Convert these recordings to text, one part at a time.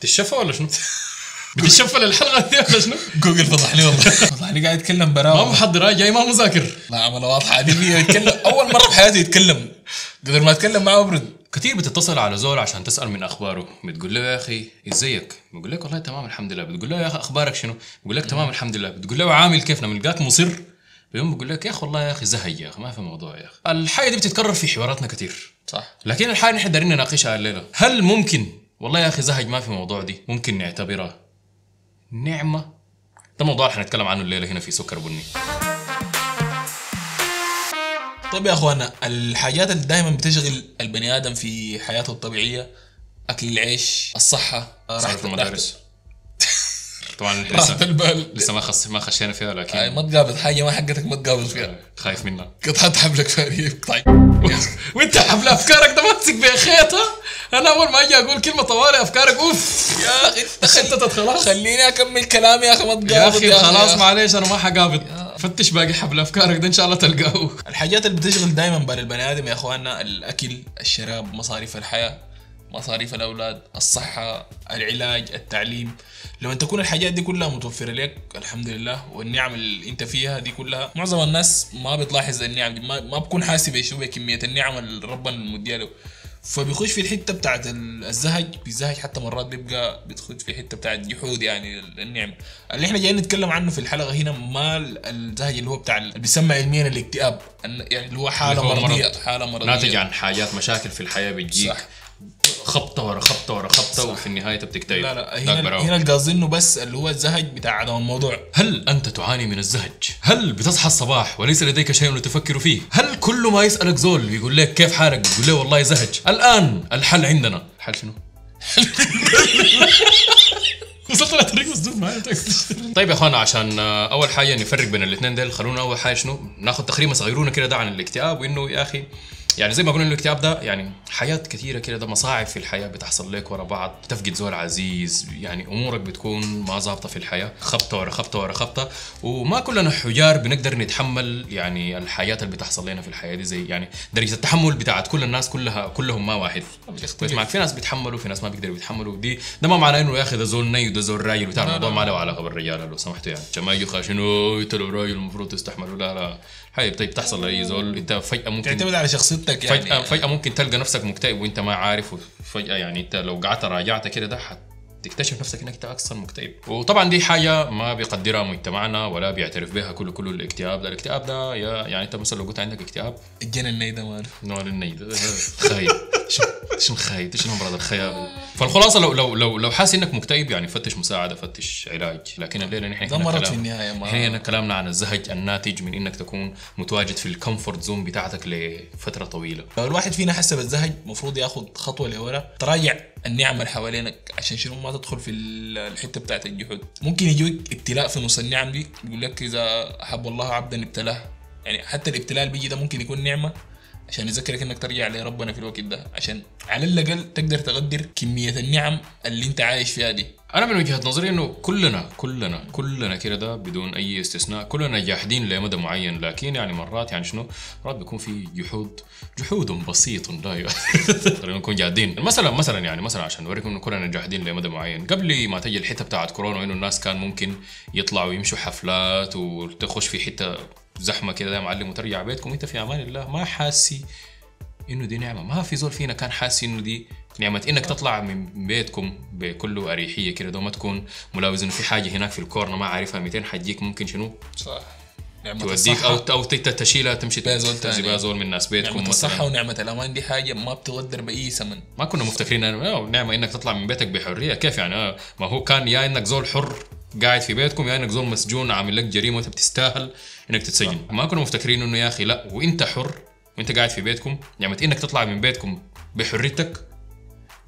تشفى ولا شنو؟ بتشفى للحلقة دي ولا شنو؟ جوجل فضحني والله. فضحني قاعد يتكلم ما براوة محضر جاي ما مذاكر. لا عمله واضحة. عادي يتكلم أول مرة في حياته يتكلم. قدر ما أتكلم معاه أبرد. كثير بتتصل على زول عشان تسأل من أخباره. بتقول له يا أخي إزيك؟ بيقول لك والله تمام الحمد لله. بتقول له يا أخي أخبارك شنو؟ بيقول لك تمام الحمد لله. بتقول له عامل كيف؟ لما لقاك مصر. بيوم بيقول لك يا أخي والله يا أخي زهق يا أخي ما في موضوع يا أخي. الحاجة دي بتتكرر في حواراتنا كثير صح. لكن الحاجة نحن دارين نناقشها الليلة هل ممكن والله يا أخي زهج ما في موضوع دي ممكن نعتبرها نعمة؟ ده موضوع اللي حنتكلم عنه الليلة هنا في سكر بني. طيب يا أخوانا الحاجات اللي دائما بتشغل البني آدم في حياته الطبيعية أكل العيش الصحة في المدارس. طبعا لسه البال. لسه ما خص ما خشينا فيها آه، لكن ما تقابل حاجة ما حقتك ما تقابل فيها. خايف منها. قطعت حبلك فاني طيب. وانت حبل أفكارك ده ماسك بخيطه أنا أول ما أجي أقول كلمة طوالي أفكارك أوف! يا أخي انت خلاص. خليني أكمل كلامي يا أخي ما تقابل. يا أخي خلاص معلش أنا ما حقابض فتش باقي حبل أفكارك ده إن شاء الله تلقاه الحاجات اللي بتشغل دائما بال البني آدم يا أخواننا الأكل الشراب مصاريف الحياة. مصاريف الأولاد الصحة العلاج التعليم. لما تكون الحاجات دي كلها متوفرة لك الحمد لله والنعم اللي أنت فيها دي كلها معظم الناس ما بتلاحظ النعم دي ما, ما بكون حاسب إيش هو كمية النعم اللي ربنا مديها له. فبيخش في الحتة بتاعت ال- الزهج بالزهج حتى مرات بيبقى بيدخل في الحته بتاعت جحود يعني النعمه اللي إحنا جايين نتكلم عنه في الحلقة هنا ما ال- الزهج اللي هو بتاع ال- اللي بيسمى علميا الاكتئاب. يعني اللي هو حالة مرضية. مرض. حالة مرضية. ناتج عن حاجات مشاكل في الحياة بتجيك. صح. خبطة ورا خبطة ورا خبطة وفي النهاية أنت بتكتئب لا لا هنا. هنا القصد انه بس اللي هو الزهج بتاع عدم الموضوع هل أنت تعاني من الزهج؟ هل بتصحى الصباح وليس لديك شيء تفكر فيه؟ هل كل ما يسألك زول يقول لك كيف حالك؟ بتقول له والله زهج الآن الحل عندنا الحل شنو؟ وصلت لطريق مسدود معايا طيب يا أخوانا عشان آه، أول حاجة نفرق بين الاثنين دول خلونا أول حاجة شنو ناخذ تقريبا صغيرونه كده ده عن الاكتئاب وإنه يا أخي يعني زي ما قلنا الاكتئاب ده يعني حياة كثيرة كده ده مصاعب في الحياة بتحصل لك ورا بعض تفقد زول عزيز يعني أمورك بتكون ما ظابطة في الحياة خبطة ورا خبطة ورا خبطة وما كلنا حجار بنقدر نتحمل يعني الحياة اللي بتحصل لنا في الحياة دي زي يعني درجة التحمل بتاعت كل الناس كلها كلهم ما واحد. كويس معك في ناس بيتحملوا في ناس ما بيقدروا يتحملوا دي ده ما معناه إنه يا أخي ده زول ني وده زول راجل وبتاع الموضوع ما له علاقة بالرجالة لو سمحتوا يعني. يجوا خاشنوا إنت لو راجل المفروض تستحملوا لا لا. حي طيب تحصل لأي زول. إنت فجأة ممكن تعتمد على شخصيتك يعني. فجأة فجأة ممكن تلقى نفسك مكتئب وانت ما عارف وفجأة يعني انت لو قعدت راجعت كده ده تكتشف نفسك انك انت أصلا مكتئب. وطبعا دي حاجة ما بيقدرها مجتمعنا ولا بيعترف بها كل كل الاكتئاب ده. الاكتئاب ده يا يعني انت مثلا لو قلت عندك اكتئاب الجنن نيدا ماله. نوع الني ده خايب شو شنو خايب شنو امراض الخيال فالخلاصة لو لو لو لو حاسس إنك مكتئب يعني فتش مساعدة فتش علاج. لكن الليلة نحن كلام- في النهاية، ما- هنا كلامنا عن الزهج الناتج من إنك تكون متواجد في الكومفورت زون بتاعتك لفترة طويلة. لو الواحد فينا حس بالزهج المفروض ياخذ خطوة لورا. تراجع النعم اللي حوالينك عشان شنو ما تدخل في ال- الحتة بتاعت الجحود. ممكن يجيك ابتلاء في نص النعم دي يقول لك إذا أحب الله عبدا ابتلاه. يعني حتى الابتلاء اللي بيجي ده ممكن يكون نعمة. عشان يذكرك إنك ترجع لربنا في الوقت ده. عشان على الأقل تقدر تقدر كمية النعم اللي أنت عايش فيها دي. أنا من وجهة نظري إنه كلنا كلنا كلنا كده ده بدون أي استثناء كلنا جاحدين لمدى معين. لكن يعني مرات يعني شنو؟ مرات بيكون في جحود جحود بسيط لا نكون جادين. مثلا مثلا يعني مثلا عشان نوريكم إنه كلنا جاحدين لمدى معين. قبل ما تجي الحتة بتاعت كورونا إنه الناس كان ممكن يطلعوا يمشوا حفلات وتخش في حتة زحمة كده يا معلم وترجع بيتكم. انت في أمان الله ما حاسي انه دي نعمة. ما في زول فينا كان حاسس انه دي نعمة. انك تطلع من بيتكم بكل أريحية كده ده ما تكون ملاوز إنه في حاجة هناك في الكورنر ما عارفها 200 حتجيك ممكن شنو؟ صح. نعمة توديك أو أو تشيلها تمشي بيها زول تنزل تاني. بيها زول من ناس بيتكم نعمة الصحة مثلا ونعمة الأمان دي حاجة ما بتقدر بأي ثمن ما كنا مفتكرين نعمة إنك تطلع من بيتك بحرية. كيف يعني؟ آه، ما هو كان يا إنك زول حر. قاعد في بيتكم يا إنك زول مسجون عامل لك جريمة وأنت بتستاهل إنك تتسجن. ما كنا مفتكرين إنه يا أخي لا وإنت حر وإنت قاعد في بيتكم نعمه إنك تطلع من بيتكم بحريتك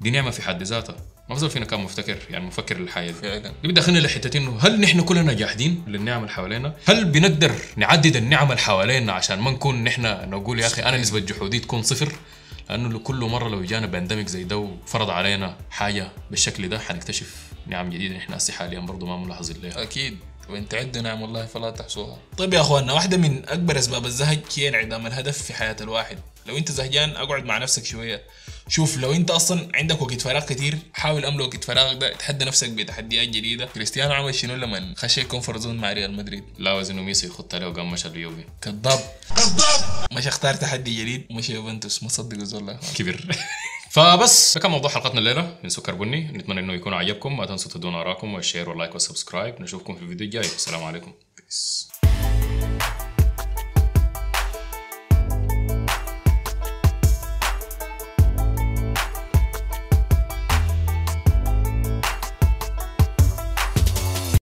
دي نعمة في حد ذاتها. ما زول فينا كان مفتكر يعني مفكر للحاجه دي. فعلا. دي بدخلنا لحته إنه هل نحن كلنا جاحدين للنعم اللي حوالينا؟ هل بنقدر نعدد النعم اللي حوالينا عشان ما نكون نحن نقول يا أخي أنا نسبة جحودي تكون صفر؟ لأنه كل مرة لو جانا pandemic زي ده وفرض علينا حاجة بالشكل ده حنكتشف نعم جديده نحن هسه حاليا برضه ما ملاحظين لها. أكيد. وإن تعدوا نعم الله فلا تحصوها. طيب يا أخواننا واحدة من أكبر أسباب الزهج هي انعدام الهدف في حياة الواحد. لو انت زهجان اقعد مع نفسك شوية. شوف لو انت أصلا عندك وقت فراغ كتير حاول املى وقت فراغك ده تحدى نفسك بتحديات جديدة. كريستيانو عمل شنو لما خش ال comfort zone مع ريال مدريد؟ لا وزنه ميسي يخط عليه وقام مشى اليوفي. كذاب. مش اختار تحدي جديد. مش يوفنتوس. ما صدقوا زول يا أخوان. كبر فبس. ده كان موضوع حلقتنا الليلة من سكر بني. نتمنى إنه يكون عجبكم. ما تنسوا تدونا اراءكم وال share وال like وال subscribe نشوفكم في الفيديو الجاي السلام عليكم. Peace.